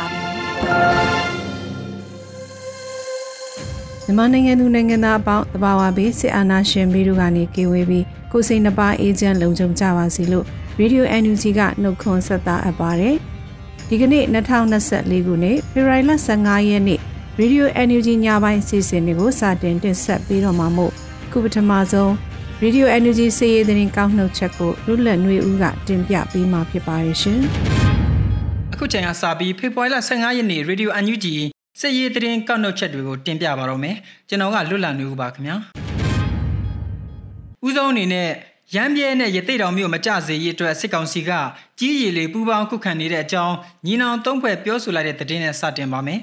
ါပြီ မြန်မာနိုင်ငံသူနိုင်ငံသားအပေါင်းတဘာဝဘေးစစ်အာဏာရှင်ပြီးတို့ကနေကေဝေးပြီးကိုစိန်နှပါအေဂျင့်လုံခြုံကြပါစီလို့ Radio NUG ကနှုတ်ခွန်းဆက်တာအပ်ပါတယ်။ဒီကနေ့2024ခုနှစ်ဖေဖော်ဝါရီလ15ရက်နေ့ Radio NUG ညပိုင်းစီစဉ်တွေကိုစတင်တင်ဆက်ပေးတော့မှာမို့ခုပထမဆုံး Radio NUG စီးရီးသတင်းကောက်နှုတ်ချက်ကိုလွတ်လပ်နှွေဦးကတင်ပြပေးမှာဖြစ်ပါရဲ့ရှင်။ အခုချိန်ကစပြီးဖေဖော်ဝါရီလ15ရက်နေ့ Radio NUG စစ်ရေးသတင်းကောက်နှုတ်ချက်တွေကိုတင်ပြပါတော့မယ်ကျွန်တော်ကလွတ်လပ်နေဦးပါခင်ဗျာဦးဆုံးအနေနဲ့ရမ်းပြဲနဲ့ရသိတော်မျိုးမကြစေရေးအတွက်စစ်ကောင်စီကကြီးရည်လေးပူပေါင်းခုခံနေတဲ့အကြောင်းညီနောင်သုံးဖွဲ့ပြောဆိုလိုက်တဲ့သတင်းနဲ့စတင်ပါမယ်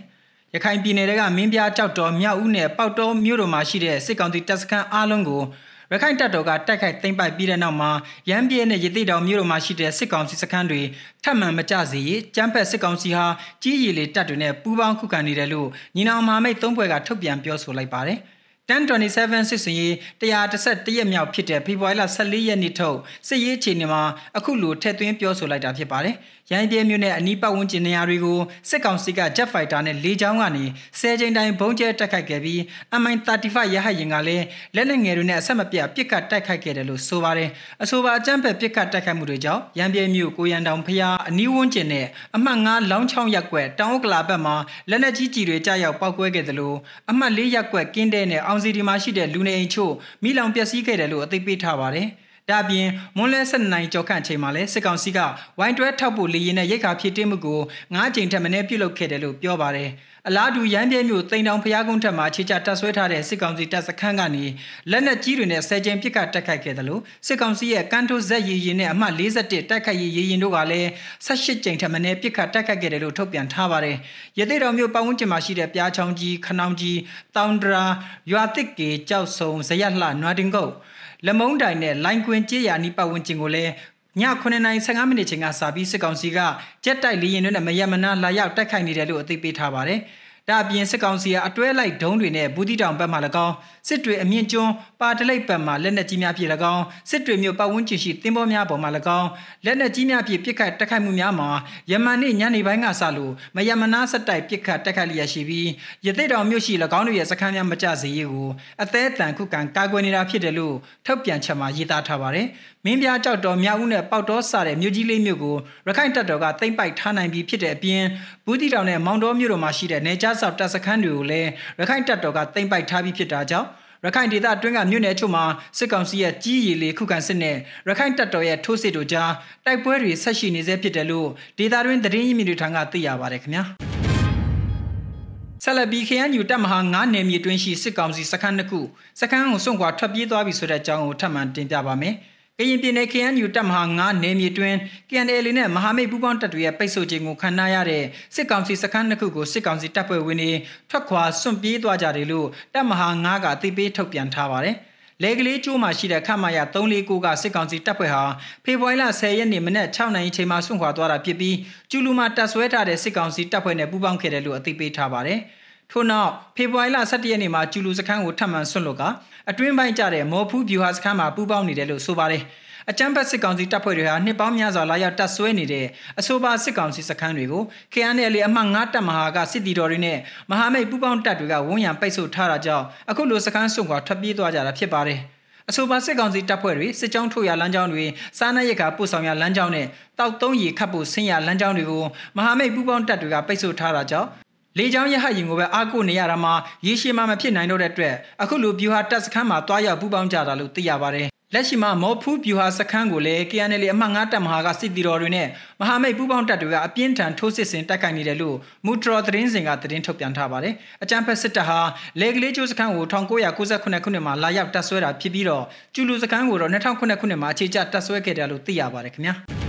ရခိုင်ပြည်နယ်ကမင်းပြားကြောက်တော်မြောက်ဦးနဲ့ပေါတော်မြို့တော်မှာရှိတဲ့စစ်ကောင်စီတပ်စခန်းအားလုံးကို ရခိုင်တပ်တော်ကတိုက်ခိုက်သိမ်းပိုက်ပြီးတဲ့နောက်မှာရမ်းပြဲနဲ့ရသေးတောင်မြို့တော်မှာရှိတဲ့စစ်ကောင်စီစခန်းတွေထပ်မံမကျစေရေးကျန်းဖက်စစ်ကောင်စီဟာကြီးရည်လေတပ်တွေနဲ့ပူးပေါင်းခုခံနေတယ်လို့ညီနောင်မဟာမိတ်သုံးဖွဲ့ကထုတ်ပြန်ပြောဆိုလိုက်ပါတယ်။1027စစ်စင်ရေး131ရက်မြောက်ဖြစ်တဲ့ဖေဖော်ဝါရီလ14ရက်နေ့ထုတ်စစ်ရေးအခြေအနေမှာအခုလိုထည့်သွင်းပြောဆိုလိုက်တာဖြစ်ပါတယ်။ ရိုင်းပြဲမြို့နယ်အနီးပတ်ဝန်းကျင်နေရာတွေကိုစစ်ကောင်စီက Jet Fighter နဲ့လေကြောင်းကနေ10ကြိမ်တိုင်ဘုံကျဲတိုက်ခိုက်ခဲ့ပြီး MI35 ရဟတ်ယာဉ်ကလည်းလက်နက်ငယ်တွေနဲ့အဆက်မပြတ်ပစ်ခတ်တိုက်ခိုက်ခဲ့တယ်လို့ဆိုပါတယ်။အဆိုပါအကြမ်းဖက်ပစ်ခတ်တိုက်ခိုက်မှုတွေကြောင့်ရန်ပြဲမြို့ကိုရန်တောင်ဖျားအနီးဝန်းကျင်နဲ့အမှတ်9လောင်းချောင်းရက်ကွက်တောင်ဥက္ကလာဘက်မှာလက်နက်ကြီးကြီးတွေကြားရောက်ပောက်ကွဲခဲ့တယ်လို့အမှတ်4ရက်ကွက်ကင်းတဲ့နဲ့အောင်စီဒီမှာရှိတဲ့လူနေအိမ်ချို့မိလောင်ပျက်စီးခဲ့တယ်လို့အသိပေးထားပါတယ်။ ဒါပြင်မွန်းလဲ7နိုင်ကြော်ခန့်ချိန်မှာလဲစစ်ကောင်စီကဝိုင်းတွဲထောက်ဖို့လေရင်နဲ့ရိတ်ခါဖြစ်တင်းမှုကို9ကြိမ်ထက်မနည်းပြုလုပ်ခဲ့တယ်လို့ပြောပါတယ်။အလားတူရန်ပြဲမြို့တိန်တောင်ဖျားကုန်းထက်မှာခြေချတပ်ဆွဲထားတဲ့စစ်ကောင်စီတပ်စခန်းကနေလက်နက်ကြီးတွေနဲ့ဆယ်ကြိမ်ပစ်ခတ်တိုက်ခိုက်ခဲ့တယ်လို့စစ်ကောင်စီရဲ့ကန်ထိုဇက်ရည်ရင်နဲ့အမှတ်41တိုက်ခိုက်ရေးရည်ရင်တို့ကလည်း18ကြိမ်ထက်မနည်းပစ်ခတ်တိုက်ခိုက်ခဲ့တယ်လို့ထုတ်ပြန်ထားပါတယ်။ရသေးတော်မြို့ပတ်ဝန်းကျင်မှာရှိတဲ့ပြားချောင်းကြီးခနောင်ကြီးတောင်ဒရာရွာတစ်ကေကြောက်ဆုံဇရက်လှနွားတင်ကုတ် လမုံတိုင်နဲ့လိုင်ကွင်ကျေးရနီပတ်ဝန်းကျင်ကိုလည်းည9:15မိနစ်ချိန်ကစပြီးစစ်ကောင်စီကကြက်တိုက်လေရင်တွေနဲ့မရမနာလာရောက်တိုက်ခိုက်နေတယ်လို့အသိပေးထားပါတယ်။ ဒါအပြင်စစ်ကောင်စီကအတွဲလိုက်ဒုံးတွေနဲ့ဘူးတီတောင်ဘက်မှ၎င်းစစ်တွေအမြင့်ကျွန်းပါတလိပ်ဘက်မှလက်နက်ကြီးများဖြင့်၎င်းစစ်တွေမြို့ပတ်ဝန်းကျင်ရှိတင်းဘောများပေါ်မှ၎င်းလက်နက်ကြီးများဖြင့်ပစ်ခတ်တိုက်ခိုက်မှုများမှာယမန်နေ့ညနေပိုင်းကစလို့မယမနာစက်တိုက်ပစ်ခတ်တိုက်ခိုက်လျက်ရှိပြီးရသေးတောင်မြို့ရှိ၎င်းတို့ရဲ့စခန်းများမကျစေရေးကိုအသေးအတန်ခုခံကာကွယ်နေတာဖြစ်တယ်လို့ထုတ်ပြန်ချက်မှာရေးသားထားပါတယ်မင်းပြားကြောက်တော်မြောက်ဦးနဲ့ပေါက်တော်စတဲ့မြို့ကြီးလေးမြို့ကိုရခိုင်တပ်တော်ကသိမ့်ပိုက်ထားနိုင်ပြီးဖြစ်တဲ့အပြင်ဘူးတီတောင်နဲ့မောင်တော်မြို့တော်မှာရှိတဲ့နေကြားဆောက်တပ်စခန်းတွေကိုလည်းရခိုင်တပ်တော်ကသိမ့်ပိုက်ထားပြီးဖြစ်တာကြောင့်ရခိုင်ဒေသအတွင်းကမြို့နယ်အချို့မှာစစ်ကောင်စီရဲ့ကြီးရည်လေခုခံစစ်နဲ့ရခိုင်တပ်တော်ရဲ့ထိုးစစ်တို့ကြားတိုက်ပွဲတွေဆက်ရှိနေဆဲဖြစ်တယ်လို့ဒေသတွင်းသတင်းရင်းမြစ်တွေထံကသိရပါတယ်ခင်ဗျာဆက်လက်ပြီးခရမ်းယူတပ်မဟာ9နယ်မြေတွင်းရှိစစ်ကောင်စီစခန်းတစ်ခုစခန်းကိုစွန့်ခွာထွက်ပြေးသွားပြီဆိုတဲ့အကြောင်းကိုထပ်မံတင်ပြပါမယ်။ ကရင်ပြည်နယ် KNU တပ်မဟာ9နယ်မြေတွင် KNL နဲ့မဟာမိတ်ပူးပေါင်းတပ်တွေရဲ့ပိတ်ဆို့ခြင်းကိုခံနာရတဲ့စစ်ကောင်စီစခန်းတစ်ခုကိုစစ်ကောင်စီတပ်ဖွဲ့ဝင်တွေထွက်ခွာစွန့်ပြေးသွားကြတယ်လို့တပ်မဟာ9ကအသိပေးထုတ်ပြန်ထားပါတယ်။လေကလေးကျိုးမှာရှိတဲ့ခမရ349ကစစ်ကောင်စီတပ်ဖွဲ့ဟာဖေဖော်ဝါရီလ10ရက်နေ့မနက်6နာရီချိန်မှာဆွန့်ခွာသွားတာဖြစ်ပြီးကျူလူမှာတပ်ဆွဲထားတဲ့စစ်ကောင်စီတပ်ဖွဲ့နဲ့ပူးပေါင်းခဲ့တယ်လို့အသိပေးထားပါတယ်။ထို့နောက်ဖေဖော်ဝါရီလ17ရက်နေ့မှာကျူလူစခန်းကိုထပ်မံဆွန့်လွတ်က အတွင်းပိုင်းကျတဲ့မော်ဖူးဗျူဟာစခန်းမှာပူးပေါင်းနေတယ်လို့ဆိုပါတယ်အကြမ်းဖက်စစ်ကောင်စီတပ်ဖွဲ့တွေဟာနှစ်ပေါင်းများစွာလာရောက်တပ်ဆွဲနေတဲ့အဆိုပါစစ်ကောင်စီစခန်းတွေကို KNL အမှတ်9တပ်မဟာကစစ်တီတော်တွေနဲ့မဟာမိတ်ပူးပေါင်းတပ်တွေကဝန်ရံပိတ်ဆို့ထားတာကြောင့်အခုလိုစခန်းဆွန့်ခွာထွက်ပြေးသွားကြတာဖြစ်ပါတယ်အဆိုပါစစ်ကောင်စီတပ်ဖွဲ့တွေစစ်ကြောင်းထိုးရလမ်းကြောင်းတွေစားနပ်ရိက္ခာပို့ဆောင်ရလမ်းကြောင်းနဲ့တောက်သုံးရီခတ်ဖို့ဆင်းရလမ်းကြောင်းတွေကိုမဟာမိတ်ပူးပေါင်းတပ်တွေကပိတ်ဆို့ထားတာကြောင့် လေကြောင်းရဟတ်ရင်ကိုပဲအားကိုးနေရတာမှာရေရှည်မှမဖြစ်နိုင်တော့တဲ့အတွက်အခုလိုဗျူဟာတပ်စခန်းမှာတွားရောက်ပူးပေါင်းကြတာလို့သိရပါတယ်လက်ရှိမှာမော်ဖူးဗျူဟာစခန်းကိုလည်း KNL အမှတ်9တပ်မဟာကစစ်တီတော်တွေနဲ့မဟာမိတ်ပူးပေါင်းတပ်တွေကအပြင်းထန်ထိုးစစ်ဆင်တိုက်ခိုက်နေတယ်လို့မူထရောသတင်းစင်ကသတင်းထုတ်ပြန်ထားပါတယ်။အကြံဖက်စစ်တပ်ဟာလေကလေးကျိုးစခန်းကို1998ခုနှစ်မှာလာရောက်တပ်ဆွဲတာဖြစ်ပြီးတော့ကျူလူစခန်းကိုတော့2009ခုနှစ်မှာအခြေချတပ်ဆွဲခဲ့တယ်လို့သိရပါတယ်ခင်ဗျာ။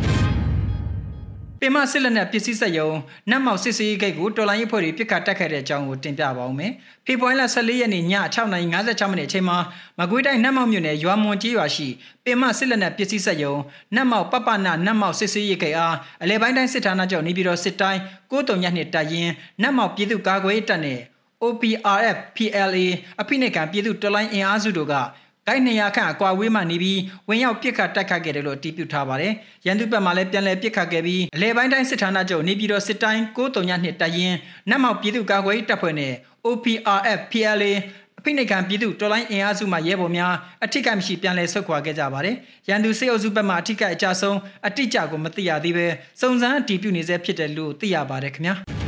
ပင်မစစ်လက်နက်ပစ္စည်းဆက်ယုံနတ်မောက်စစ်စေးဂိတ်ကိုတော်လိုင်းရေးဖွဲ့တွေပြစ်ခတ်တက်ခဲ့တဲ့အကြောင်းကိုတင်ပြပါဦးမယ်။ဖေဖော်ဝါရီလ14ရက်နေ့ည6:56မိနစ်အချိန်မှာမကွေးတိုင်းနတ်မောက်မြို့နယ်ရွာမွန်ကြီးရွာရှိပင်မစစ်လက်နက်ပစ္စည်းဆက်ယုံနတ်မောက်ပပနာနတ်မောက်စစ်စေးဂိတ်အားအလဲပိုင်းတိုင်းစစ်ဌာနချုပ်နေပြည်တော်စစ်တိုင်း9တုံညနှစ်တပ်ရင်းနတ်မောက်ပြည်သူ့ကာကွယ်ရေးတပ်နဲ့ OPRF PLA အဖိနှိတ်ကပြည်သူတော်လိုင်းအင်အားစုတို့က ဂိုက်200ခန့်အကွာဝေးမှနေပြီးဝင်ရောက်ပစ်ခတ်တိုက်ခတ်ခဲ့တယ်လို့အတည်ပြုထားပါတယ်။ရန်သူဘက်မှလည်းပြန်လည်ပစ်ခတ်ခဲ့ပြီးအလဲပိုင်းတိုင်းစစ်ဌာနချုပ်နေပြည်တော်စစ်တိုင်း9တုံညနှစ်တရင်နတ်မောက်ပြည်သူ့ကာကွယ်ရေးတပ်ဖွဲ့နဲ့ OPRF PLA အဖိနှိတ်ခံပြည်သူတော်လိုင်းအင်အားစုမှရဲဘော်များအထိကမရှိပြန်လည်ဆုတ်ခွာခဲ့ကြပါတယ်။ရန်သူစေအုပ်စုဘက်မှအထိကအကြဆုံးအတိအကျကိုမသိရသေးပဲစုံစမ်းအတည်ပြုနေဆဲဖြစ်တယ်လို့သိရပါတယ်ခင်ဗျာ။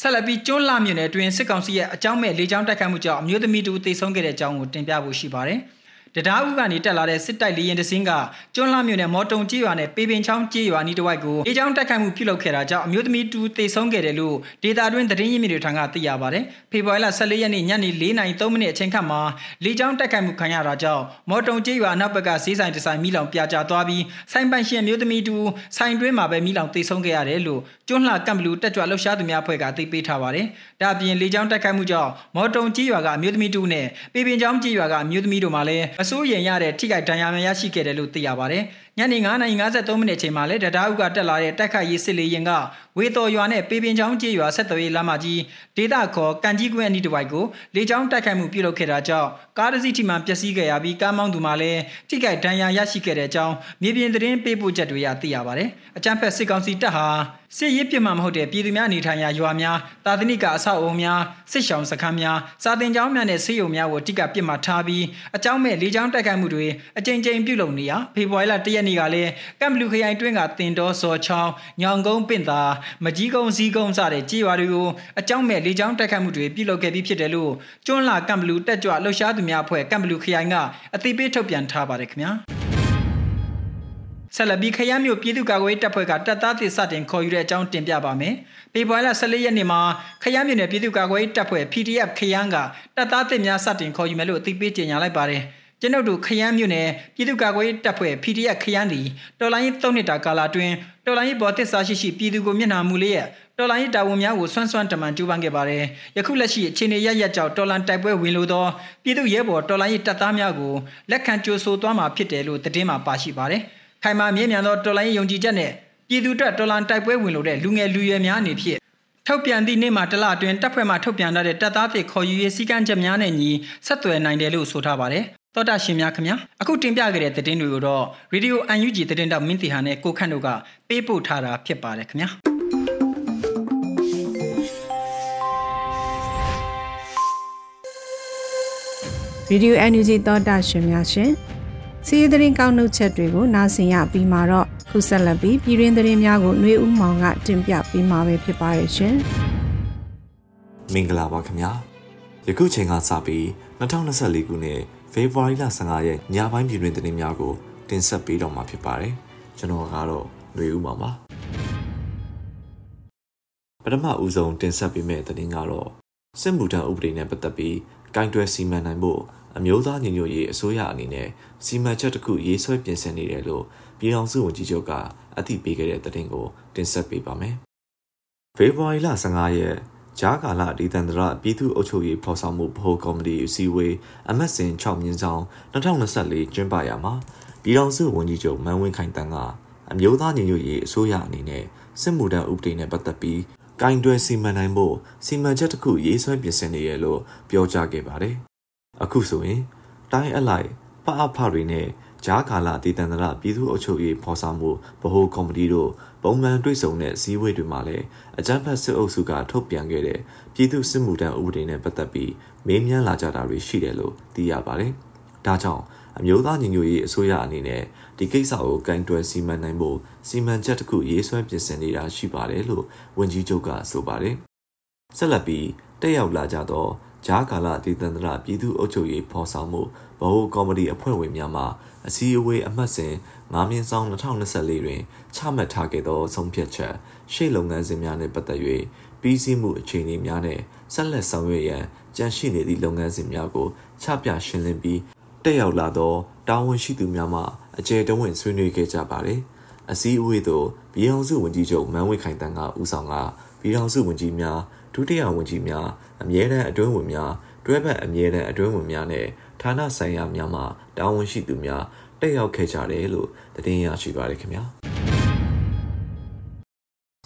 ဆက်လက်ပြီးကျွန်းလာမြင့်နယ်အတွင်းစစ်ကောင်စီရဲ့အကြောင်းမဲ့လေကြောင်းတိုက်ခိုက်မှုကြောင့်အမျိုးသမီးတူသေဆုံးခဲ့တဲ့အကြောင်းကိုတင်ပြဖို့ရှိပါတယ်။ တရားဥကနေတက်လာတဲ့စစ်တိုက်လေရင်တစင်းကကျွန်းလာမြို့နယ်မော်တုံကြီးရွာနဲ့ပေပင်ချောင်းကြီးရွာနီးတစ်ဝိုက်ကိုအေးချောင်းတိုက်ခိုက်မှုပြုလုပ်ခဲ့တာကြောင့်အမျိုးသမီးတူသေဆုံးခဲ့တယ်လို့ဒေတာတွင်သတင်းရင်းမြစ်တွေထံကသိရပါတယ်။ဖေဖော်ဝါရီလ14ရက်နေ့ညနေ4:03မိနစ်အချိန်ခန့်မှာလေကြောင်းတိုက်ခိုက်မှုခံရတာကြောင့်မော်တုံကြီးရွာနောက်ဘက်ကဈေးဆိုင်တစ်ဆိုင်မိလောင်ပြာကျသွားပြီးဆိုင်ပိုင်ရှင်အမျိုးသမီးတူဆိုင်တွင်းမှာပဲမိလောင်သေဆုံးခဲ့ရတယ်လို့ကျွန်းလှကမ်ဘလူတက်ကြွလှုပ်ရှားသူများအဖွဲ့ကသိပေးထားပါတယ်။ဒါအပြင်လေကြောင်းတိုက်ခိုက်မှုကြောင့်မော်တုံကြီးရွာကအမျိုးသမီးတူနဲ့ပေပင်ချောင်းကြီးရွာကအမျိုးသမီးတို့မှလည်းအစိုးရရတဲ့ထိခိုက်ဒဏ်ရာများရရှိခဲ့တယ်လို့သိရပါတယ်။ ညနေ9:53မိနစ်အချိန်မှာလည်းတရားဥကတက်လာတဲ့တိုက်ခိုက်ရေးစစ်လေရင်ကဝေတော်ရွာနဲ့ပေပင်ချောင်းကျေးရွာဆက်သွယ်ရေးလမ်းမကြီးဒေသခေါ်ကန်ကြီးကွင်းအနီးတစ်ဝိုက်ကိုလေကြောင်းတိုက်ခိုက်မှုပြုလုပ်ခဲ့တာကြောင့်ကားတစ်စီးထိမှပျက်စီးခဲ့ရပြီးကားမောင်းသူမှလည်းထိခိုက်ဒဏ်ရာရရှိခဲ့တဲ့အကြောင်းမြေပြင်သတင်းပေးပို့ချက်တွေရသိရပါတယ်။အကြမ်းဖက်စစ်ကောင်စီတပ်ဟာစစ်ရေးပြစ်မှမဟုတ်တဲ့ပြည်သူများနေထိုင်ရာရွာများတာသနိကအဆောက်အုံများစစ်ရှောင်စခန်းများစာတင်ကျောင်းများနဲ့ဆေးရုံများကိုတိကပြစ်မှတ်ထားပြီးအကြောင်းမဲ့လေကြောင်းတိုက်ခိုက်မှုတွေအကြိမ်ကြိမ်ပြုလုပ်နေရဖေဖော်ဝါရီလ၁ရက်နေ့ကလည်းကမ်ဘလူခရိုင်တွင်းကတင်တော်စော်ချောင်းညောင်ကုန်းပင့်သာမကြီးကုန်းစည်းကုန်းစတဲ့ကြေးရွာတွေကိုအကြောင်းမဲ့လေကြောင်းတိုက်ခိုက်မှုတွေပြုလုပ်ခဲ့ပြီးဖြစ်တယ်လို့ကျွန်းလာကမ်ဘလူတက်ကြွလှုပ်ရှားသူများအဖွဲ့ကမ်ဘလူခရိုင်ကအသိပေးထုတ်ပြန်ထားပါတယ်ခင်ဗျာဆက်လက်ပြီးခရမ်းမြို့ပြည်သူ့ကာကွယ်ရေးတပ်ဖွဲ့ကတပ်သားသစ်စတင်ခေါ်ယူတဲ့အကြောင်းတင်ပြပါမယ်။ဖေဖော်ဝါရီလ14ရက်နေ့မှာခရမ်းမြို့နယ်ပြည်သူ့ကာကွယ်ရေးတပ်ဖွဲ့ PDF ခရမ်းကတပ်သားသစ်များစတင်ခေါ်ယူမယ်လို့အသိပေးကြေညာလိုက်ပါတယ်။ ကျွန်ုပ်တို့ခရမ်းမြို့နယ်ပြည်သူ့ကာကွယ်ရေးတပ်ဖွဲ့ PDF ခရမ်းသည်တော်လိုင်းသုံးနှစ်တာကာလအတွင်းတော်လိုင်းဘော်သစ္စာရှိရှိပြည်သူကိုမျက်နှာမူလျက်တော်လိုင်းတာဝန်များကိုဆွမ်းဆွမ်းတမန်ကြိုးပမ်းခဲ့ပါတယ်။ယခုလက်ရှိအခြေအနေရရကြောင့်တော်လန်တိုက်ပွဲဝင်လို့သောပြည်သူရဲဘော်တော်လိုင်းတပ်သားများကိုလက်ခံကြိုဆိုသွားမှာဖြစ်တယ်လို့သတင်းမှာပါရှိပါတယ်။ခိုင်မာမြင့်မြတ်သောတော်လိုင်းယုံကြည်ချက်နဲ့ပြည်သူအတွက်တော်လန်တိုက်ပွဲဝင်လို့တဲ့လူငယ်လူရွယ်များအနေဖြင့်ထုတ်ပြန်သည့်နေ့မှာတလအတွင်းတပ်ဖွဲ့မှထုတ်ပြန်ထားတဲ့တပ်သားတွေခေါ်ယူရေးစည်းကမ်းချက်များနဲ့ညီဆက်သွယ်နိုင်တယ်လို့ဆိုထားပါတယ် တော်တာရှင်များခင်ဗျာအခုတင်ပြခဲ့တဲ့သတင်းတွေကိုတော့ Radio UNG သတင်းတောက်မင်းတီဟာနဲ့ကိုခန့်တို့ကပေးပို့ထားတာဖြစ်ပါတယ်ခင်ဗျာဗီဒီယို NUG သောတာရှင်များရှင်စီးရီးသတင်းကောက်နှုတ်ချက်တွေကိုနားဆင်ရပြီးမှတော့ခုဆက်လက်ပြီးပြည်တွင်းသတင်းများကိုຫນွေဦးမောင်ကတင်ပြပေးမှာပဲဖြစ်ပါရဲ့ရှင်မင်္ဂလာပါခင်ဗျာယခုချိန်ကစပြီး2024ခုနှစ် ဖေဖော်ဝါရီလ15ရက်ညပိုင်းပြည်တွင်သတင်းများကိုတင်ဆက်ပေးတော့မှာဖြစ်ပါတယ်ကျွန်တော်ကတော့ຫນွေဦးမှာပါပထမဦးဆုံးတင်ဆက်ပေးမယ့်သတင်းကတော့စစ်မှုထမ်းဥပဒေနဲ့ပတ်သက်ပြီးကင်တွယ်စီမံနိုင်ဖို့အမျိုးသားညီညွတ်ရေးအစိုးရအနေနဲ့စီမံချက်တစ်ခုရေးဆွဲပြင်ဆင်နေတယ်လို့ပြည်ထောင်စုဝန်ကြီးချုပ်ကအသိပေးခဲ့တဲ့သတင်းကိုတင်ဆက်ပေးပါမယ်ဖေဖော်ဝါရီလ15ရက် ကြားကာလဒေသန္တရပြည်သူ့အုပ်ချုပ်ရေးဖော်ဆောင်မှုဗဟိုကော်မတီအစည်းအဝေးအမတ်စဉ်6မြင်းဆောင်2024ကျင်းပရာမှာပြည်ထောင်စုဝန်ကြီးချုပ်မန်းဝင်းခိုင်တန်းကအမျိုးသားညီညွတ်ရေးအစိုးရအနေနဲ့စစ်မှုထမ်းဥပဒေနဲ့ပတ်သက်ပြီးကင်တွယ်စီမံနိုင်ဖို့စီမံချက်တစ်ခုရေးဆွဲပြင်ဆင်နေရလို့ပြောကြားခဲ့ပါတယ်။အခုဆိုရင်တိုင်းအလိုက်ပအဖတွေနဲ့ ဂျားကာလာတည်တံတရပြည်သူ့အုပ်ချုပ်ရေးဖော်ဆောင်မှုဗဟိုကော်မတီတို့ပုံမှန်တွေ့ဆုံတဲ့စည်းဝေးတွေမှာလည်းအကြမ်းဖက်စစ်အုပ်စုကထုတ်ပြန်ခဲ့တဲ့ပြည်သူ့စစ်မှုထမ်းဥပဒေနဲ့ပတ်သက်ပြီးမေးမြန်းလာကြတာတွေရှိတယ်လို့သိရပါတယ်။ဒါကြောင့်အမျိုးသားညီညွတ်ရေးအစိုးရအနေနဲ့ဒီကိစ္စကိုကင်တွယ်စီမံနိုင်ဖို့စီမံချက်တစ်ခုရေးဆွဲပြင်ဆင်နေတာရှိပါတယ်လို့ဝန်ကြီးချုပ်ကဆိုပါတယ်။ဆက်လက်ပြီးတက်ရောက်လာကြသောဂျားကာလတည်တံတရပြည်သူ့အုပ်ချုပ်ရေးဖော်ဆောင်မှုဗဟိုကော်မတီအဖွဲ့ဝင်များမှ အစည်းအဝေးအမှတ်စဉ်9မြင်းဆောင်2024တွင်ချမှတ်ထားခဲ့သောဆုံးဖြတ်ချက်ရှေ့လုပ်ငန်းစဉ်များနှင့်ပတ်သက်၍ပြီးစီးမှုအခြေအနေများနှင့်ဆက်လက်ဆောင်ရွက်ရန်ကြန့်ရှိနေသည့်လုပ်ငန်းစဉ်များကိုချပြရှင်းလင်းပြီးတက်ရောက်လာသောတာဝန်ရှိသူများမှအကြံတဝင့်ဆွေးနွေးခဲ့ကြပါသည်အစည်းအဝေးသို့ပြည်အောင်စုဝန်ကြီးချုပ်မန်းဝင်းခိုင်တန်းကဦးဆောင်ကပြည်အောင်စုဝန်ကြီးများဒုတိယဝန်ကြီးများအမြဲတမ်းအတွင်းဝင်များတွဲဘက်အမြဲတမ်းအတွင်းဝင်များနဲ့ ဌာနဆိုင်ရာများမှတာဝန်ရှိသူများတက်ရောက်ခဲ့ကြတယ်လို့သတင်းရရှိပါတယ်ခင်ဗျာ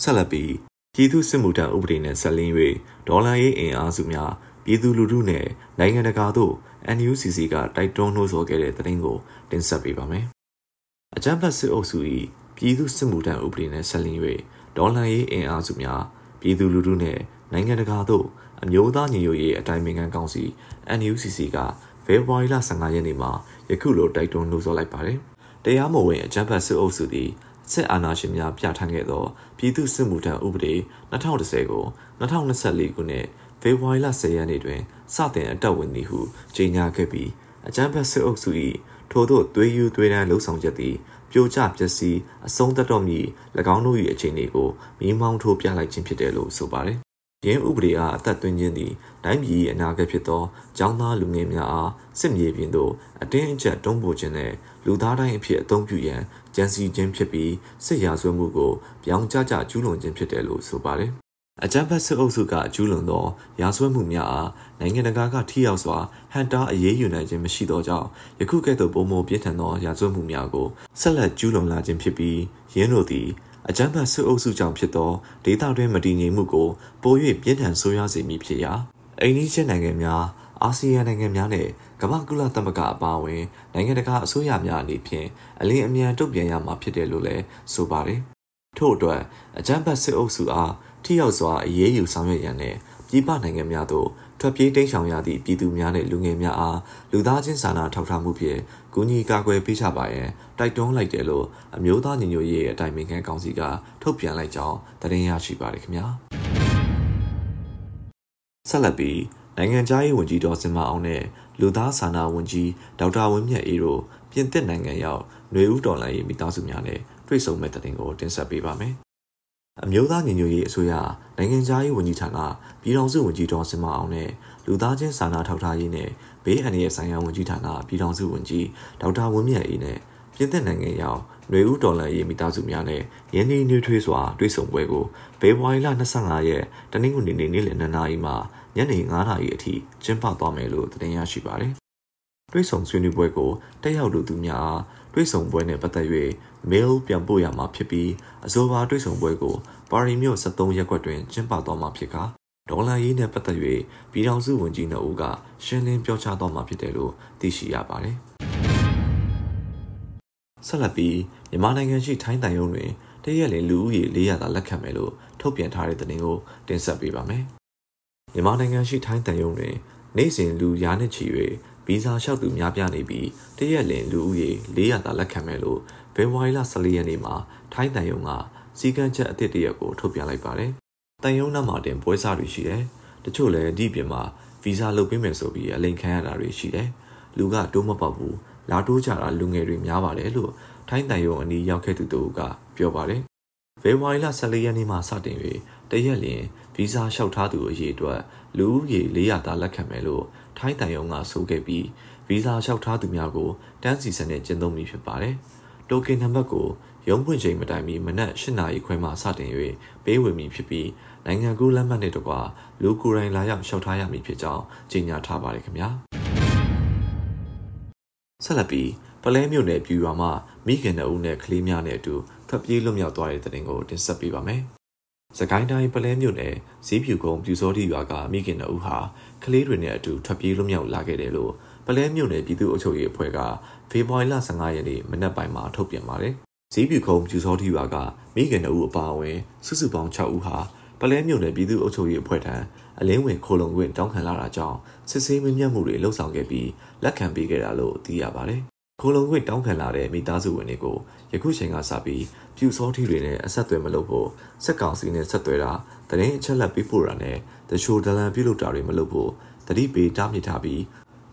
ဆက်လက်ပြီးပြည်သူစစ်မှုထမ်းဥပဒေနဲ့ဆက်လင်း၍ဒေါ်လာရေးအင်အားစုများပြည်သူလူထုနဲ့နိုင်ငံတကာသို့ NUCC ကတိုက်တွန်းနှိုးဆော်ခဲ့တဲ့သတင်းကိုတင်ဆက်ပေးပါမယ်။အကြမ်းဖက်စစ်အုပ်စု၏ပြည်သူစစ်မှုထမ်းဥပဒေနဲ့ဆက်လင်း၍ဒေါ်လာရေးအင်အားစုများပြည်သူလူထုနဲ့နိုင်ငံတကာသို့အမျိုးသားညီညွတ်ရေးအတိုင်းအမြံကောင်စီ NUCC က ဖေဖော်ဝါရီလ15ရက်နေ့မှာယခုလိုတိုက်တွန်းနှိုးဆော်လိုက်ပါတယ်။တရားမဝင်အကြမ်းဖက်စစ်အုပ်စုသည်စစ်အာဏာရှင်များပြဋ္ဌာန်းခဲ့သောပြည်သူ့စစ်မှုထမ်းဥပဒေ2010ကို2024ခုနှစ်ဖေဖော်ဝါရီလ10ရက်နေ့တွင်စတင်အတက်ဝင်သည်ဟုကြေညာခဲ့ပြီးအကြမ်းဖက်စစ်အုပ်စု၏ထို့သောသွေးယူသွေးတန်းလှုပ်ဆောင်ချက်သည်ပြိုကျပျက်စီးအဆုံးသတ်တော်မူ၎င်းတို့၏အခြေအနေကိုမိမောင်းထိုးပြလိုက်ခြင်းဖြစ်တယ်လို့ဆိုပါတယ်။ ရင်းဥပဒေအားအသက်သွင်းခြင်းသည်တိုင်းပြည်အနာဂတ်ဖြစ်သောကျောင်းသားလူငယ်များအားစစ်မြေပြင်သို့အတင်းအကျပ်တွန်းပို့ခြင်းနဲ့လူသားတိုင်းအဖြစ်အသုံးပြုရန်ကြံစီခြင်းဖြစ်ပြီးစစ်ရာဇဝတ်မှုကိုပြောင်းကျကျကျူးလွန်ခြင်းဖြစ်တယ်လို့ဆိုပါတယ်အကြမ်းဖက်စစ်အုပ်စုကကျူးလွန်သောရာဇဝတ်မှုများအားနိုင်ငံတကာကထိရောက်စွာဟန်တာအရေးယူနိုင်ခြင်းမရှိသောကြောင့်ယခုကဲ့သို့ပုံမပြင်းထန်သောရာဇဝတ်မှုများကိုဆက်လက်ကျူးလွန်လာခြင်းဖြစ်ပြီးရင်းတို့သည် အကြမ်းဖက်စစ်အုပ်စုကြောင့်ဖြစ်သောဒေသတွင်းမတည်ငြိမ်မှုကိုပို၍ပြင်းထန်ဆိုးရွားစေမည်ဖြစ်ရာအိန္ဒိယနိုင်ငံများအာဆီယံနိုင်ငံများနဲ့ကမ္ဘာကုလသမဂ္ဂအပါအဝင်နိုင်ငံတကာအစိုးရများအနေဖြင့်အလင်းအမြန်တုံ့ပြန်ရမှာဖြစ်တယ်လို့လည်းဆိုပါတယ်။ထို့အတွက်အကြမ်းဖက်စစ်အုပ်စုအားထိရောက်စွာအရေးယူဆောင်ရွက်ရန်နဲ့ပြည်ပနိုင်ငံများသို့ ထွက်ပြေးတိမ်းရှောင်ရသည့်ပြည်သူများနဲ့လူငယ်များအားလူသားချင်းစာနာထောက်ထားမှုဖြင့်ကူညီကာကွယ်ပေးချပါရန်တိုက်တွန်းလိုက်တယ်လို့အမျိုးသားညီညွတ်ရေးအတိုင်းအမြံကောင်စီကထုတ်ပြန်လိုက်ကြောင်းသတင်းရရှိပါတယ်ခင်ဗျာဆက်လက်ပြီးနိုင်ငံခြားရေးဝန်ကြီးတော်စင်မအောင်နဲ့လူသားစာနာဝန်ကြီးဒေါက်တာဝင်းမြတ်အေးတို့ပြင်သစ်နိုင်ငံရောက်ຫນွေဦးတော်လိုင်းရေးမိသားစုများနဲ့တွေ့ဆုံမဲ့တဲ့တင်ကိုတင်ဆက်ပေးပါမယ် အမျိုးသားညီညွတ်ရေးအစိုးရနိုင်ငံခြားရေးဝန်ကြီးဌာနပြည်ထောင်စုဝန်ကြီးတော်စင်မအောင်နဲ့လူသားချင်းစာနာထောက်ထားရေးနဲ့ဘေးအန္တရာယ်ဆိုင်ရာဝန်ကြီးဌာနပြည်ထောင်စုဝန်ကြီးဒေါက်တာဝင်းမြတ်အေးနဲ့ပြင်သစ်နိုင်ငံရောက်ຫນွေဦးဒေါ်လာရေးမိသားစုများနဲ့ရင်းနှီးနှွေးထွေးစွာတွေ့ဆုံပွဲကိုဖေဖော်ဝါရီလ25ရက်တနင်္ဂနွေနေ့နေ့လယ်2နာရီမှညနေ9နာရီအထိကျင်းပသွားမယ်လို့သတင်းရရှိပါတယ်။ တွေ့ဆုံဆွေးနွေးပွဲကိုတက်ရောက်လူသူများတွေ့ဆုံပွဲနဲ့ပတ်သက်၍ mail ပြန်ပို့ရမှာဖြစ်ပြီးအဆိုပါတွေ့ဆုံပွဲကိုပါရီမြို့73ရပ်ကွက်တွင်ကျင်းပသွားမှာဖြစ်ကာဒေါ်လာရေးနဲ့ပတ်သက်၍ပြည်ထောင်စုဝန်ကြီးနှုတ်ကရှင်းလင်းပြောကြားသွားမှာဖြစ်တယ်လို့သိရှိရပါတယ်။ဆက်လက်ပြီးမြန်မာနိုင်ငံရှိထိုင်းတန်ရုံးတွင်တရက်လင်လူဦးရေ400သာလက်ခံမယ်လို့ထုတ်ပြန်ထားတဲ့သတင်းကိုတင်ဆက်ပေးပါမယ်။မြန်မာနိုင်ငံရှိထိုင်းတန်ရုံးတွင် နေ့စဉ်လူရာနဲ့ချီ၍ ဗီဇာလျှောက်သူများပြားနေပြီးတရက်လင်လူဦးရေ400သာလက်ခံမယ်လို့ဖေဖော်ဝါရီလ14ရက်နေ့မှာထိုင်းတန်ရုံးကစီကံချက်အသစ်တရက်ကိုထုတ်ပြန်လိုက်ပါတယ်။တန်ရုံးနားမှာတင်ပွဲစားတွေရှိတယ်။တချို့လည်းဒီပြင်မှာဗီဇာလုပ်ပေးမယ်ဆိုပြီးအလိန်ခံရတာတွေရှိတယ်။လူကတိုးမပေါက်ဘူး။လာတိုးကြတာလူငယ်တွေများပါတယ်လို့ထိုင်းတန်ရုံအနီးရောက်ခဲ့သူတို့ကပြောပါတယ်။ဖေဖော်ဝါရီလ14ရက်နေ့မှာစတင်၍တရက်လျင်ဗီဇာလျှောက်ထားသူအရေးအတွက် လူဦးရေ400တာလက်ခံမယ်လို့ထိုင်းတန်ရုံကဆိုခဲ့ပြီးဗီဇာလျှောက်ထားသူများကိုတန်းစီစနစ်ကျင်းသုံးမည်ဖြစ်ပါတယ်။တိုကင်နံပါတ်ကိုရုံးဖွင့်ချိန်မတိုင်မီမနက်၈နာရီခွဲမှစတင်၍ပေးဝေမည်ဖြစ်ပြီးနိုင်ငံကူးလက်မှတ်နဲ့တကွာလူကိုယ်တိုင်လာရောက်လျှောက်ထားရမည်ဖြစ်ကြောင်းကြေညာထားပါတယ်ခင်ဗျာဆက်လက်ပြီးပလဲမြို့နယ်ပြူရွာမှာမိခင်တအုပ်နဲ့ကလေးများနဲ့အတူထွက်ပြေးလွတ်မြောက်သွားတဲ့တဲ့တင်ကိုတင်ဆက်ပေးပါမယ်။ စကိုင်းတိုင်းပလဲမြို့နယ်ဇီးဖြူကုန်းပြူစောတိရွာကမိခင်တအုပ်ဟာကလေးတွေနဲ့အတူထွက်ပြေးလွတ်မြောက်လာခဲ့တယ်လို့ပလဲမြို့နယ်ပြည်သူ့အုပ်ချုပ်ရေးအဖွဲ့ကဖေဖော်ဝါရီလ15ရက်နေ့မနက်ပိုင်းမှာထုတ်ပြန်ပါတယ်။ဇီးပြူခုံပြူစောတိရွာကမိခင်တအုပ်အပါအဝင်စုစုပေါင်း6ဦးဟာပလဲမြို့နယ်ပြည်သူ့အုပ်ချုပ်ရေးအဖွဲ့ထံအလင်းဝင်ခိုလုံခွင့်တောင်းခံလာတာကြောင့်စစ်ဆေးမင်းမြတ်မှုတွေလှုပ်ဆောင်ခဲ့ပြီးလက်ခံပေးခဲ့တာလို့သိရပါတယ်။ ခိုလုံခွင့်တောင်းခံလာတဲ့မိသားစုဝင်တွေကိုယခုချိန်ကစပြီးပြူစောထီတွေနဲ့အဆက်အသွယ်မလုပ်ဖို့စက်ကောင်စီနဲ့ဆက်သွယ်တာတရင်အချက်လက်ပေးပို့တာနဲ့တချို့ဒလန်ပြုလုပ်တာတွေမလုပ်ဖို့တတိပေးတားမြစ်ထားပြီး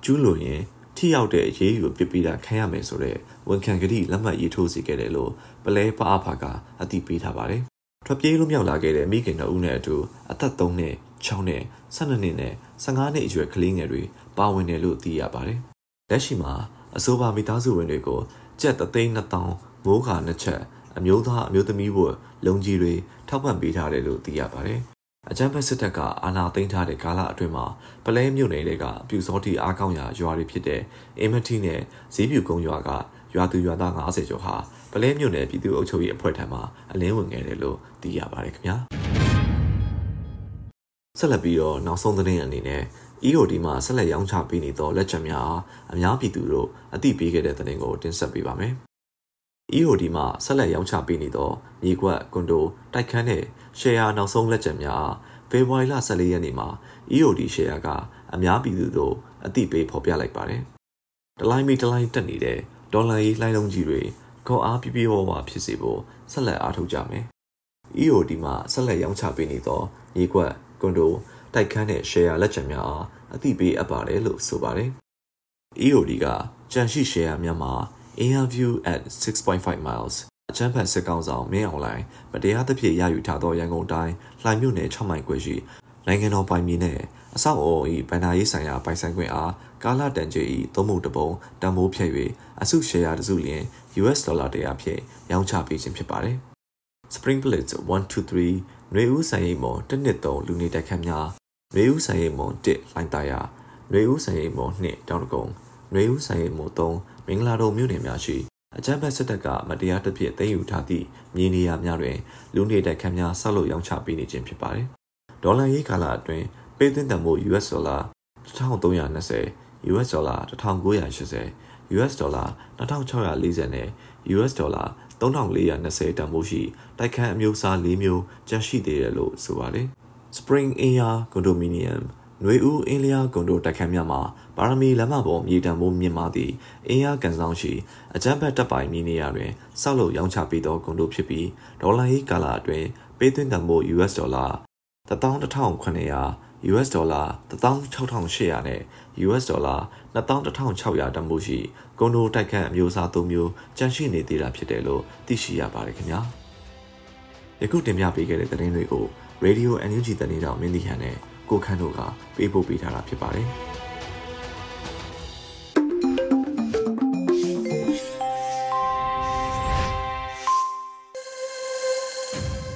ကျူးလွန်ရင်ထိရောက်တဲ့အရေးယူပစ်ပြီးတာခံရမယ်ဆိုတော့ဝန်ခံကတိလက်မှတ်ရေးထိုးစီခဲ့တယ်လို့ပလဲပအားဖာကအသိပေးထားပါတယ်။ထွက်ပြေးလွတ်မြောက်လာခဲ့တဲ့မိခင်တို့ဦးနဲ့အတူအသက်3နှစ်6နှစ်12နှစ်နဲ့15နှစ်အရွယ်ကလေးငယ်တွေပါဝင်တယ်လို့သိရပါတယ်။လက်ရှိမှာ အဆိုပါမိသားစုဝင်တွေကိုကျပ်3သိန်း2000မိုးခါနှစ်ချက်အမျိုးသားအမျိုးသမီးဘဝလုံကြီးတွေထောက်ပံ့ပေးထားတယ်လို့သိရပါတယ်။အကြမ်းဖက်စစ်တပ်ကအာဏာသိမ်းထားတဲ့ကာလအတွင်းမှာပလဲမြို့နယ်တွေကပြူစောတိအားကောင်းရာရွာတွေဖြစ်တဲ့အင်မတီနဲ့ဈေးပြူကုန်းရွာကရွာသူရွာသား90ကျော်ဟာပလဲမြို့နယ်ပြည်သူ့အုပ်ချုပ်ရေးအဖွဲ့ထံမှအလင်းဝင်ခဲ့တယ်လို့သိရပါတယ်ခင်ဗျာဆက်လက်ပြီးတော့နောက်ဆုံးသတင်းအနေနဲ့ EOD မှာဆက်လက်ရောင်းချပေးနေသောလက်ချက်များအများပြည်သူတို့အသိပေးခဲ့တဲ့သတင်းကိုတင်ဆက်ပေးပါမယ်။ EOD မှာဆက်လက်ရောင်းချပေးနေသောမြေကွက်ကွန်ဒိုတိုက်ခန်းနဲ့ရှယ်ယာနောက်ဆုံးလက်ချက်များဖေဖော်ဝါရီလ14ရက်နေ့မှာ EOD ရှယ်ယာကအများပြည်သူတို့အသိပေးဖော်ပြလိုက်ပါတယ်။ဒလိုင်းမီဒလိုင်းတက်နေတဲ့ဒေါ်လာရေးလှိုင်းလုံးကြီးတွေခေါ်အားပြပြဝဝဖြစ်စေဖို့ဆက်လက်အားထုတ်ကြမယ်။ EOD မှာဆက်လက်ရောင်းချပေးနေသောမြေကွက်ကွန်ဒို တိုက်ခန်းတဲ့ share လက်ချက်များအားအသိပေးအပ်ပါတယ်လို့ဆိုပါတယ်။ EOD ကကြန့်ရှိ share များမှာ interview at 6.5 miles အချမ်းဖတ်စစ်ကောင်ဆောင်မင်းအောင်လိုင်းမတရားသဖြင့်ရယူထားသောရန်ကုန်တိုင်းလှိုင်မြို့နယ်6မိုင်ခွဲရှိနိုင်ငံတော်ပိုင်မြေနဲ့အဆောက်အအုံ၏ဗန္ဒာရေးဆိုင်ရာပိုင်ဆိုင်ခွင့်အားကာလတန်ကြေ၏သုံးမှုတပုံတန်ဖိုးဖြည့်၍အစုရှယ်ယာတစုလျင် US ဒေါ်လာတရာဖြင့်ရောင်းချပေးခြင်းဖြစ်ပါတယ်။ Spring Blitz 123ຫນွေဦးဆိုင်ရိပ်မွန်113လူနေတက်ခတ်များ ရေဦးဆိုင်ရိပ်မုံ1လိုင်တာယာရေဦးဆိုင်ရိပ်မုံ2တောင်တကုံရေဦးဆိုင်ရိပ်မုံ3မင်္ဂလာတော်မြို့နယ်များရှိအကြမ်းဖက်စစ်တပ်ကမတရားတစ်ဖြစ်သိမ်းယူထားသည့်မြေနေရာများတွင်လူနေတိုက်ခန်းများဆောက်လုပ်ရောင်းချပေးနေခြင်းဖြစ်ပါတယ်။ဒေါ်လာရေးကာလအတွင်းပေးသွင်းတန်ဖိုး US ဒေါ်လာ1320 US ဒေါ်လာ1980 US ဒေါ်လာ2640နဲ့ US ဒေါ်လာ3420တန်ဖိုးရှိတိုက်ခန်းအမျိုးအစား၄မျိုးကျန်ရှိသေးတယ်လို့ဆိုပါတယ်။ Spring Air Condominium ຫນွေဦးအင်းလျားကွန်ဒိုတိုက်ခန်းများမှာပါရမီလမ်းမပေါ်မြေတံမိုးမြင့်မာသည့်အင်းရကန်ဆောင်ရှိအကြမ်းဖက်တပ်ပိုင်မြေနေရာတွင်ဆောက်လုပ်ရောင်းချပေးသောကွန်ဒိုဖြစ်ပြီးဒေါ်လာရေးကာလအတွင်းပေးသွင်းတံမိုး US ဒေါ်လာ11900 US ဒေါ်လာ16800နဲ့ US ဒေါ်လာ21600တန်ဖိုးရှိကွန်ဒိုတိုက်ခန်းအမျိုးအစား၃မျိုးကျန်ရှိနေသေးတာဖြစ်တယ်လို့သိရှိရပါတယ်ခင်ဗျာယခုတင်ပြပေးခဲ့တဲ့သတင်းတွေကို Radio NUG တနေ့တော်မင်းဒီဟန်နဲ့ကိုခန့်တို့ကပေးပို့ပေးထားတာဖြစ်ပါတယ်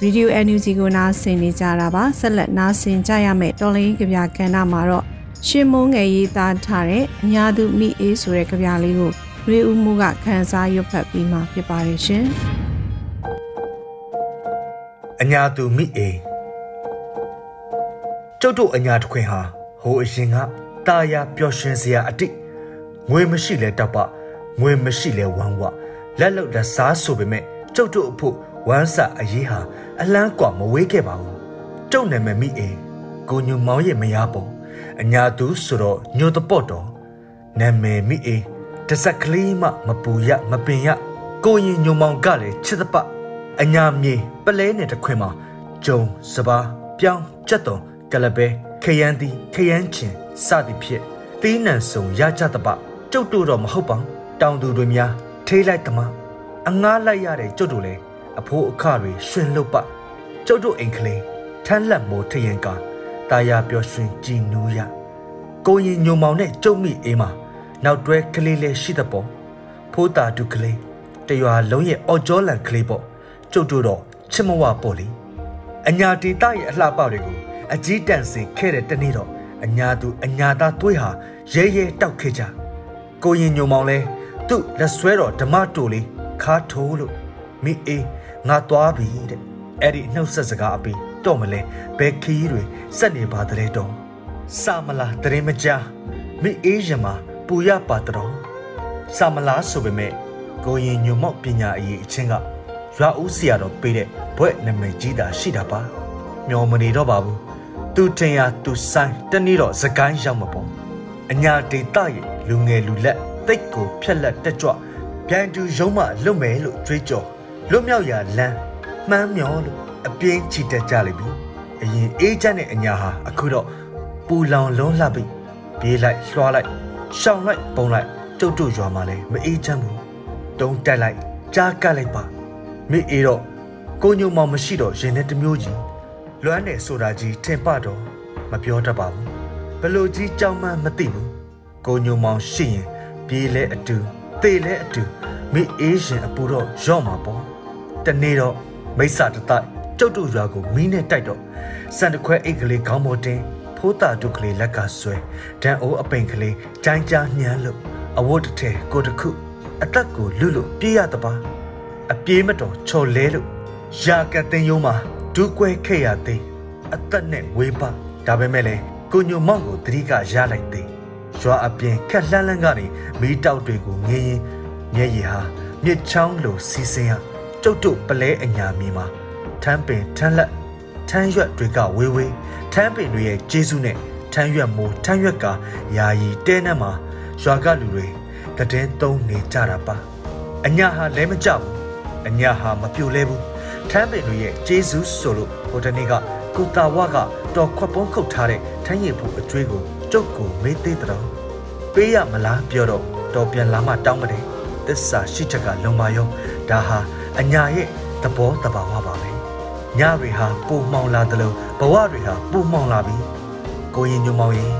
ရေဒီယို NUG ကိုနားဆင်နေကြတာပါဆက်လက်နားဆင်ကြရမယ့်တော်လိုင်းကြပြကဏ္ဍမှာတော့ရှင်မုံငယ်ရေးသားထားတဲ့အညာသူမိအေးဆိုတဲ့ကြပြလေးကိုရေဦးမှုကခန်းစားရွတ်ဖတ်ပြီးမှဖြစ်ပါတယ်ရှင်အညာသူမိအေး ကျုပ်တို့အညာတခွင်ဟာဟိုအရင်ကตาရပျော်ရွှင်စရာအတိတ်ငွေမရှိလဲတောက်ပငွေမရှိလဲဝမ်းဝလက်လောက်လက်စားဆိုပေမဲ့ကျုပ်တို့အဖို့ဝမ်းစာအရေးဟာအလန်းကွာမဝေးခဲ့ပါဘူးကျုပ်နာမည်မိအင်းကိုညူမောင်ရဲ့မယားပုံအညာသူဆိုတော့ညိုတပေါ့တော်နာမည်မိအင်းတစက်ကလေးမှမပူရမပင်ရကိုရင်ညုံမောင်ကလည်းချစ်တပအညာမြေပလဲနဲ့တခွင်မှာဂျုံစပါပြောင်းကြက်တုံ ကလပဲခရမ်းတီခရမ်းချင်စသည်ဖြင့်သီးနှံစုံရကြတပကျုပ်တို့တော့မဟုတ်ပါတောင်သူတွေများထေးလိုက်တမအငားလိုက်ရတဲ့ကျုပ်တို့လည်းအဖိုးအခတွေရှင်လုတ်ပကျုပ်တို့အိမ်ကလေးထမ်းလက်မိုးထရင်ကာတာယာပျော်ရွှင်ကြည်နူးရကိုရင်ညုံမောင်နဲ့ကျုပ်မိအေးမှာနောက်တွဲကလေးလေးရှိတဲ့ပေါ့ဖိုးတာတူကလေးတရွာလုံးရဲ့အော်ကျော်လန်ကလေးပေါ့ကျုပ်တို့တော့ချစ်မဝပေါ့လေအညာတေတရဲ့အလှပတွေကို အကြီးတန်းစင်ခဲ့တဲ့တနေ့တော့အညာသူအညာသားတွေးဟာရဲရဲတောက်ခဲ့ကြကိုရင်ညုံမောင်လဲသူ့လက်ဆွဲတော်ဓမ္မတိုလေးခါထိုးလို့မိအေးငါသွားပြီတဲ့အဲ့ဒီနှုတ်ဆက်စကားအပြီးတော့မလဲဘယ်ခီးတွေစက်နေပါတည်းတော့စာမလားတရင်မကြမိအေးရမှာပူရပါတော့စာမလားဆိုပေမဲ့ကိုရင်ညုံမောက်ပညာအရေးအချင်းကရွာဦးစီရတော့ပေးတဲ့ဘွဲ့နမိတ်ကြီးတာရှိတာပါမျောမနေတော့ပါဘူး သူထင်ရသူဆိုင်တနေ့တော့စကိုင်းရောက်မှာပေါ့အညာဒေတရဲ့လူငယ်လူလက်တိတ်ကိုဖြက်လက်တက်ကြွပြန်တူရုံးမှလွတ်မယ်လို့ကြွေးကြော်လွတ်မြောက်ရာလမ်းမှန်းမျောလို့အပြင်းချီတက်ကြလိမ့်ပြီအရင်အေးချမ်းတဲ့အညာဟာအခုတော့ပူလောင်လုံးလှပြီပြေးလိုက်လွှားလိုက်ရှောင်လိုက်ပုံလိုက်ကျုပ်တို့ရွာမှာလည်းမအေးချမ်းဘူးတုံးတက်လိုက်ကြားကတ်လိုက်ပါမိအေးတော့ကိုညုံမောင်မရှိတော့ရင်နဲ့တမျိုးကြီး လွမ်းတယ်ဆိုတာကြီးထင်ပတော့မပြောတတ်ပါဘူးဘလို့ကြီးကြောင်မှမသိဘူးကိုညုံမောင်ရှိရင်ပြေးလဲအတူသေလဲအတူမိအေးရှင်အပူတော့ရော့မှာပေါ့တနေ့တော့မိစ္ဆာတတိုက်ကျုပ်တို့ရွာကိုမီးနဲ့တိုက်တော့စံတခွဲအိတ်ကလေးခေါင်းပေါ်တင်ဖိုးတာဒုကလေးလက်ကဆွဲဒန်အိုးအပိန်ကလေးကြိုင်းကြားညမ်းလို့အဝတ်တစ်ထည်ကိုတခုအသက်ကိုလွတ်လို့ပြေးရတပါအပြေးမတော်ချော်လဲလို့ရာကတင်ယုံမှာ ဒူးကွဲခဲ့ရသေးအသက်နဲ့ဝေးပါဒါပေမဲ့လေကိုညိုမောင်ကိုတတိကရလိုက်သေးရွာအပြင်ခက်လှမ်းလှမ်းကနေမီးတောက်တွေကိုငင်းရင်မျက်ရည်ဟာမြစ်ချောင်းလိုစီးစင်းရကျုပ်တို့ပလဲအညာမီမှာထမ်းပင်ထမ်းလက်ထမ်းရွက်တွေကဝေးဝေးထမ်းပင်တွေရဲ့ကျေးဇူးနဲ့ထမ်းရွက်မိုးထမ်းရွက်ကယာယီတဲနှက်မှာရွာကလူတွေတည်င်းသုံးနေကြတာပါအညာဟာလဲမကြဘူးအညာဟာမပြိုလဲဘူး ထမ်းပင်တွေရဲ့ကျေးဇူးဆိုလို့ဟိုတနေ့ကကိုတာဝကတော်ခွက်ပုံးခုတ်ထားတဲ့ထမ်းရည်ဖို့အကျွေးကိုကျုပ်ကိုမေးသေးတယ်ပေးရမလားပြောတော့တော်ပြန်လာမှတောင်းမတယ်သစ္စာရှိချက်ကလုံမယုံဒါဟာအညာရဲ့သဘောတဘာဝပါပဲညတွေဟာပူမှောင်လာတယ်လို့ဘဝတွေဟာပူမှောင်လာပြီကိုရင်ညုံမောင်ရင်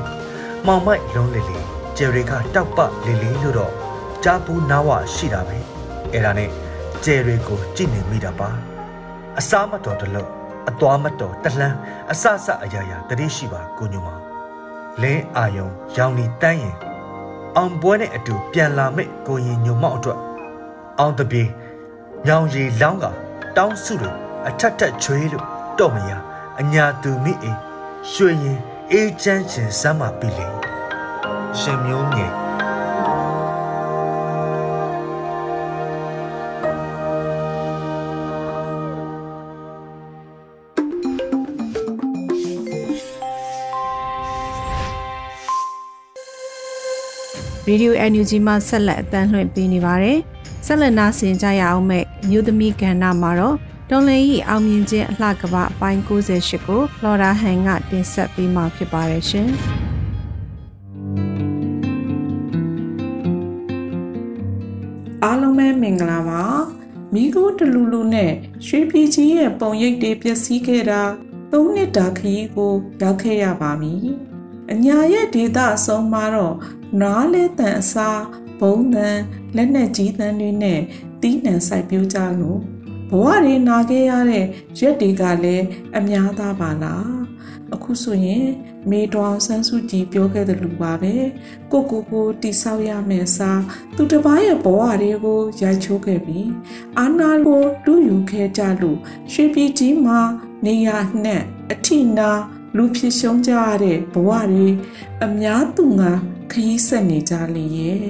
မောင်မိုက်လုံးလေလေကျယ်တွေကတောက်ပလေလေလို့တော့ကြားပူးနာဝရှိတာပဲအဲ့ဒါနဲ့ကျယ်တွေကိုကြည့်နေမိတာပါ အစားမတော်တလို့အသွားမတော်တလှမ်းအဆဆအရာရာတတိရှိပါကိုညုံမောင်လင်းအာယုံရောင်နီတန်းရင်အောင်ပွဲနဲ့အတူပြန်လာမဲ့ကိုရင်ညုံမောက်အတွက်အောင်တပြေညောင်ရီလောင်းကတောင်းစုတွေအထက်ထက်ချွေးလို့တော့မရအညာသူမိအိရွှေရင်အေးချမ်းချင်စမ်းမပြီလေရှင်မျိုးငယ် ရေဒီယို NUG မှာဆက်လက်အသံလွှင့်ပေးနေပါတယ်။ဆက်လက်နားဆင်ကြရအောင်မဲ့မြို့သမီးကဏ္ဍမှာတော့တွန်လင်ဤအောင်မြင်ခြင်းအလှကပအပိုင်း68ကိုလော်ရာဟန်ကတင်ဆက်ပေးမှာဖြစ်ပါတယ်ရှင်။အားလုံးပဲမင်္ဂလာပါမိကိုတလူလူနဲ့ရွှေပြည်ကြီးရဲ့ပုံရိပ်တွေပျက်စီးခဲ့တာ၃နှစ်တာခရီးကိုရောက်ခဲ့ရပါပြီအညာရဲ့ဒေတာအဆုံးမှာတော့ နားလဲတန်အစားဘုံတန်လက်နဲ့ကြီးတန်တွေနဲ့တီးနှံစိုက်ပျိုးကြလို့ဘဝတွေနာခဲ့ရတဲ့ရက်တွေကလည်းအများသားပါလားအခုဆိုရင်မေတော်ဆန်းစုကြည်ပြောခဲ့တဲ့လူပါပဲကိုကိုကိုတိဆောက်ရမယ်စားသူတစ်ပါးရဲ့ဘဝတွေကိုရိုက်ချိုးခဲ့ပြီးအာနာကိုတူးယူခဲ့ကြလို့ရွှေပြည်ကြီးမှာနေရနှက်အထိနာ လူဖြစ်ရှုံးကြရတဲ့ဘဝတွေအများသူငါခရီးဆက်နေကြလေရဲ့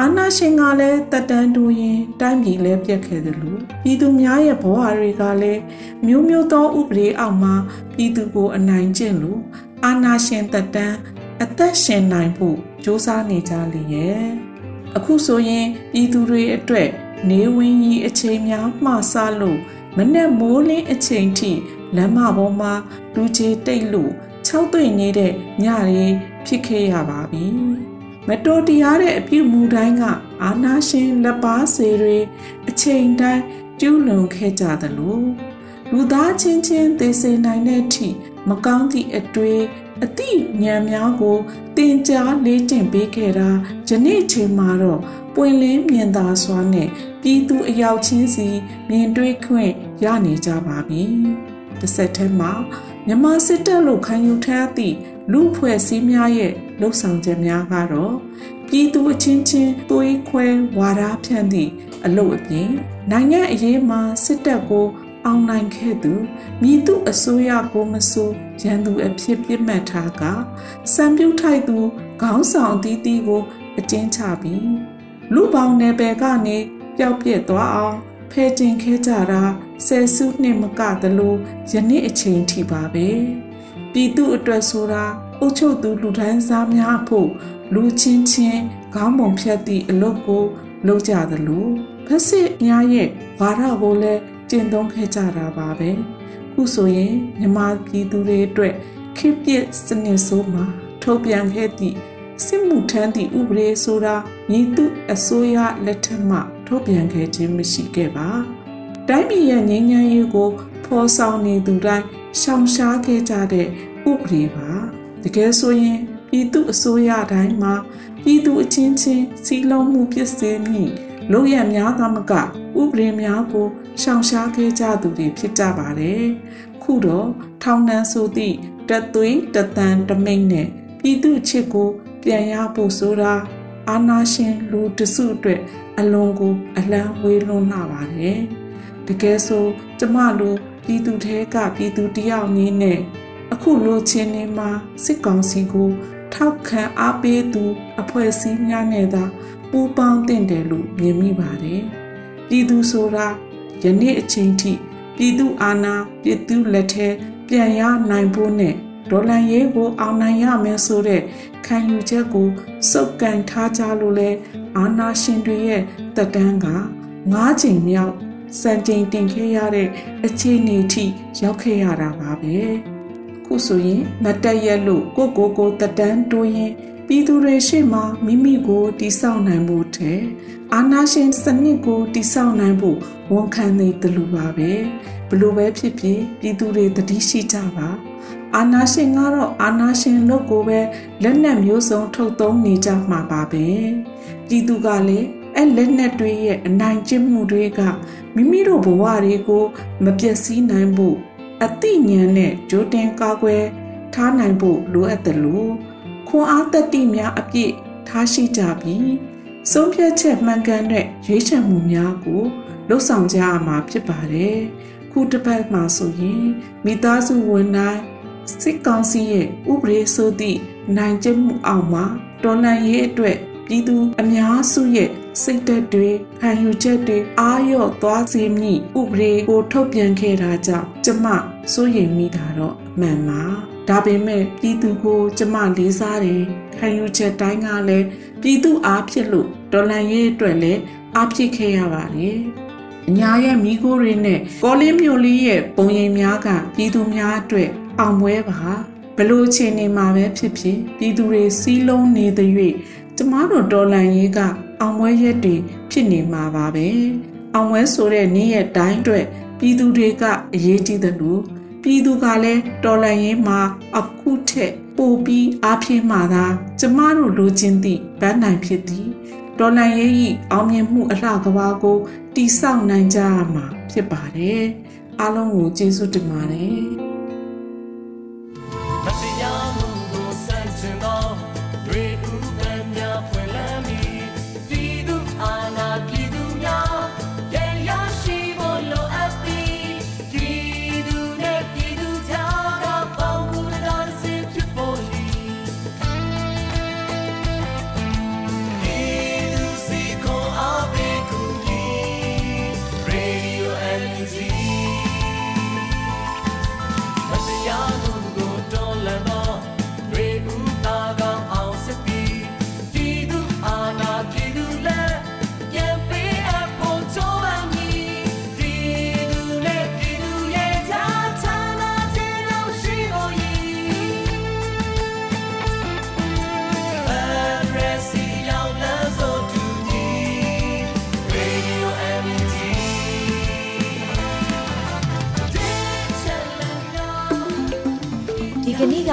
အာနာရှင်ကလည်းတက်တန်းတူရင်တိုင်းပြည်လည်းပြက်ခဲ့တယ်လို့ပြည်သူများရဲ့ဘဝတွေကလည်းမျိုးမျိုးသောဥပဒေအောက်မှာပြည်သူကိုအနိုင်ကျင့်လို့အာနာရှင်တက်တန်းအသက်ရှင်နိုင်ဖို့စ조사နေကြလေရဲ့အခုဆိုရင်ပြည်သူတွေအတွက်နေဝင်ကြီးအချိန်များမှဆလို့မနဲ့မိုးလင်းအချိန်ထိ လမ်းမပေါ်မှာလူကြီးတိတ်လို့၆သွိမ့်နေတဲ့ညတွေဖြစ်ခဲ့ရပါပြီမတော်တရားတဲ့အပြုမူတိုင်းကအာနာရှင်လက်ပါစေတွေအချိန်တိုင်းကျူးလွန်ခဲ့ကြသလိုလူသားချင်းချင်းသိစေနိုင်တဲ့အထိမကောင်းသည့်အတွေ့အသည့်ဉာဏ်များကိုတင်ကြားလေးကျင့်ပေးခဲ့တာယနေ့ချိန်မှာတော့ပွင့်လင်းမြင်သာစွာနဲ့ပြည်သူအယောက်ချင်းစီမြင်တွေ့ခွင့်ရနေကြပါပြီ။ တစ်ဆက်တည်းမှာမြန်မာစစ်တပ်လို့ခံယူထားသည့်လူဖွဲ့စည်းများရဲ့လှုပ်ဆောင်ချက်များကတော့ပြည်သူအချင်းချင်းသွေးခွဲဝါဒဖြန့်သည့်အလုပ်အပြင်နိုင်ငံအရေးမှာစစ်တပ်ကိုအောင်နိုင်ခဲ့သူမြည်သူအစိုးရကိုမဆိုးရန်သူအဖြစ်ပြစ်မှတ်ထားကစံပြုတ်ထိုက်သူခေါင်းဆောင်အသီးသီးကိုအကျဉ်းချပြီးလူပေါင်းနယ်ပယ်ကနေပျောက်ပြက်သွားအောင်ဖဲတင်ခဲကြတာစ ဆယ်စုနှစ်မကသလိုယနေ့အချိန်ထိပါပဲပြည်သူအတွက်ဆိုတာအုပ်ချုပ်သူလူဒန်းစားများဖို့လူချင်းချင်းခေါင်းပုံဖြတ်သည့်အလုပ်ကိုလုပ်ကြသလိုဖက်စစ်များရဲ့ဝါဒကိုလည်းကျင့်သုံးခဲ့ကြတာပါပဲခုဆိုရင်မြမပြည်သူတွေအတွက်ခေတ်ပြစ်စနစ်ဆိုးမှာထုတ်ပြန်ခဲ့သည့်စစ်မှုထမ်းသည့်ဥပဒေဆိုတာညီသူအစိုးရလက်ထက်မှထုတ်ပြန်ခဲ့ခြင်းမရှိခဲ့ပါ တိုင်းပြည်ရဲ့ငြိမ်းချမ်းရေးကိုဖော်ဆောင်နေသူတိုင်းရှောင်ရှားခဲ့ကြတဲ့ဥပဒေပါတကယ်ဆိုရင်ပြည်သူအစိုးရတိုင်းမှာပြည်သူအချင်းချင်းစီလုံးမှုဖြစ်စေမည်လို့ရများသမကဥပဒေများကိုရှောင်ရှားခဲ့ကြသူတွေဖြစ်ကြပါတယ်ခုတော့ထောင်နှံဆိုသည့်တသွေးတသန်တမိတ်နဲ့ပြည်သူချစ်ကိုပြန်ရဖို့ဆိုတာအာနာရှင်လူတစုအတွက်အလွန်ကိုအလံဝေးလွန်းလာပါတယ် တကယ်ဆိုကျမတို့ပြည်သူထဲကပြည်သူတယောက်နည်းနဲ့အခုလိုချင်းနေမှာစစ်ကောင်စီကိုထောက်ခံအားပေးသူ အဖွဲ့အစည်းများနဲ့သာပူးပေါင်းတင်တယ်လို့မြင်မိပါတယ်ပြည်သူဆိုတာယနေ့အချိန်ထိပြည်သူအာဏာပြည်သူလက်ထဲပြန်ရနိုင်ဖို့နဲ့ဒေါ်လာရေးကိုအောင်နိုင်ရမယ်ဆိုတဲ့ခံယူချက်ကိုစုပ်ကန်ထားကြလို့လဲအာနာရှင်တွေရဲ့တက်တန်းက၅ချိန်မြောက် စံချိန်တင်ခဲ့ရတဲ့အခြေအနေထိရောက်ခဲ့ရတာပါပဲခုဆိုရင်မတက်ရက်လို့ကိုကိုကိုတက်တန်းတိုးရင်ပြည်သူတွေရှေ့မှာမိမိကိုတိဆောက်နိုင်ဖို့တဲ့အာနာရှင်စနစ်ကိုတိဆောက်နိုင်ဖို့ဝန်ခံနေတယ်လို့ပါပဲဘလို့ပဲဖြစ်ဖြစ်ပြည်သူတွေတတိရှိကြပါအာနာရှင်ကတော့အာနာရှင်လို့ကိုပဲလက်နက်မျိုးစုံထုတ်သုံးနေကြမှာပါပဲပြည်သူကလည်း အဲ့လက်နက်တွေရဲ့အနိုင်ကျင့်မှုတွေကမိမိတို့ဘဝတွေကိုမပျက်စီးနိုင်ဖို့အသိဉာဏ်နဲ့ကြိုတင်ကာကွယ်ထားနိုင်ဖို့လိုအပ်တယ်လို့ခွန်အားတက်တိများအပြည့်ထားရှိကြပြီးဆုံးဖြတ်ချက်မှန်ကန်တဲ့ရွေးချယ်မှုများကိုလှုပ်ဆောင်ကြရမှာဖြစ်ပါတယ်ခုတစ်ပတ်မှာဆိုရင်မိသားစုဝင်တိုင်းစစ်ကောင်စီရဲ့ဥပဒေဆိုသည့်နိုင်ကျင့်မှုအောက်မှာတော်လှန်ရေးအတွက်ပြည်သူအများစုရဲ့ စိတ်သက်တွေခံယူချက်တွေအားရော့သွားစေမည့်ဥပဒေကိုထုတ်ပြန်ခဲ့တာကြောင့်ကျမစိုးရိမ်မိတာတော့မှန်ပါဒါပေမဲ့ပြည်သူကိုကျမလေးစားတယ်ခံယူချက်တိုင်းကလည်းပြည်သူအားဖြစ်လို့တော်လှန်ရေးအတွက်လည်းအားဖြစ်ခဲ့ရပါတယ်အညာရဲ့မိကိုတွေနဲ့ကောလင်းမြို့လေးရဲ့ပုံရိပ်များကပြည်သူများအတွက်အောင်ပွဲပါဘလို့ချင်းနေမှာပဲဖြစ်ဖြစ်ပြည်သူတွေစီးလုံးနေတဲ့၍ကျမတို့တော်လန်ရေးက အောင်ပွဲရက်တွေဖြစ်နေမှာပါပဲအောင်ပွဲဆိုတဲ့နေ့ရက်တိုင်းအတွက်ပြည်သူတွေကအရေးကြီးတယ်လို့ပြည်သူကလည်းတော်လန်ရေးမှာအခုထက်ပိုပြီးအားဖြည့်မှသာကျမတို့လိုချင်သည့်ဗန်းနိုင်ဖြစ်သည်ဒေါ်လာရေးဤအောင်မြင်မှုအလှကဘာကိုတိဆောက်နိုင်ကြရမှာဖြစ်ပါတယ်အားလုံးကိုကျေးဇူးတင်ပါတယ်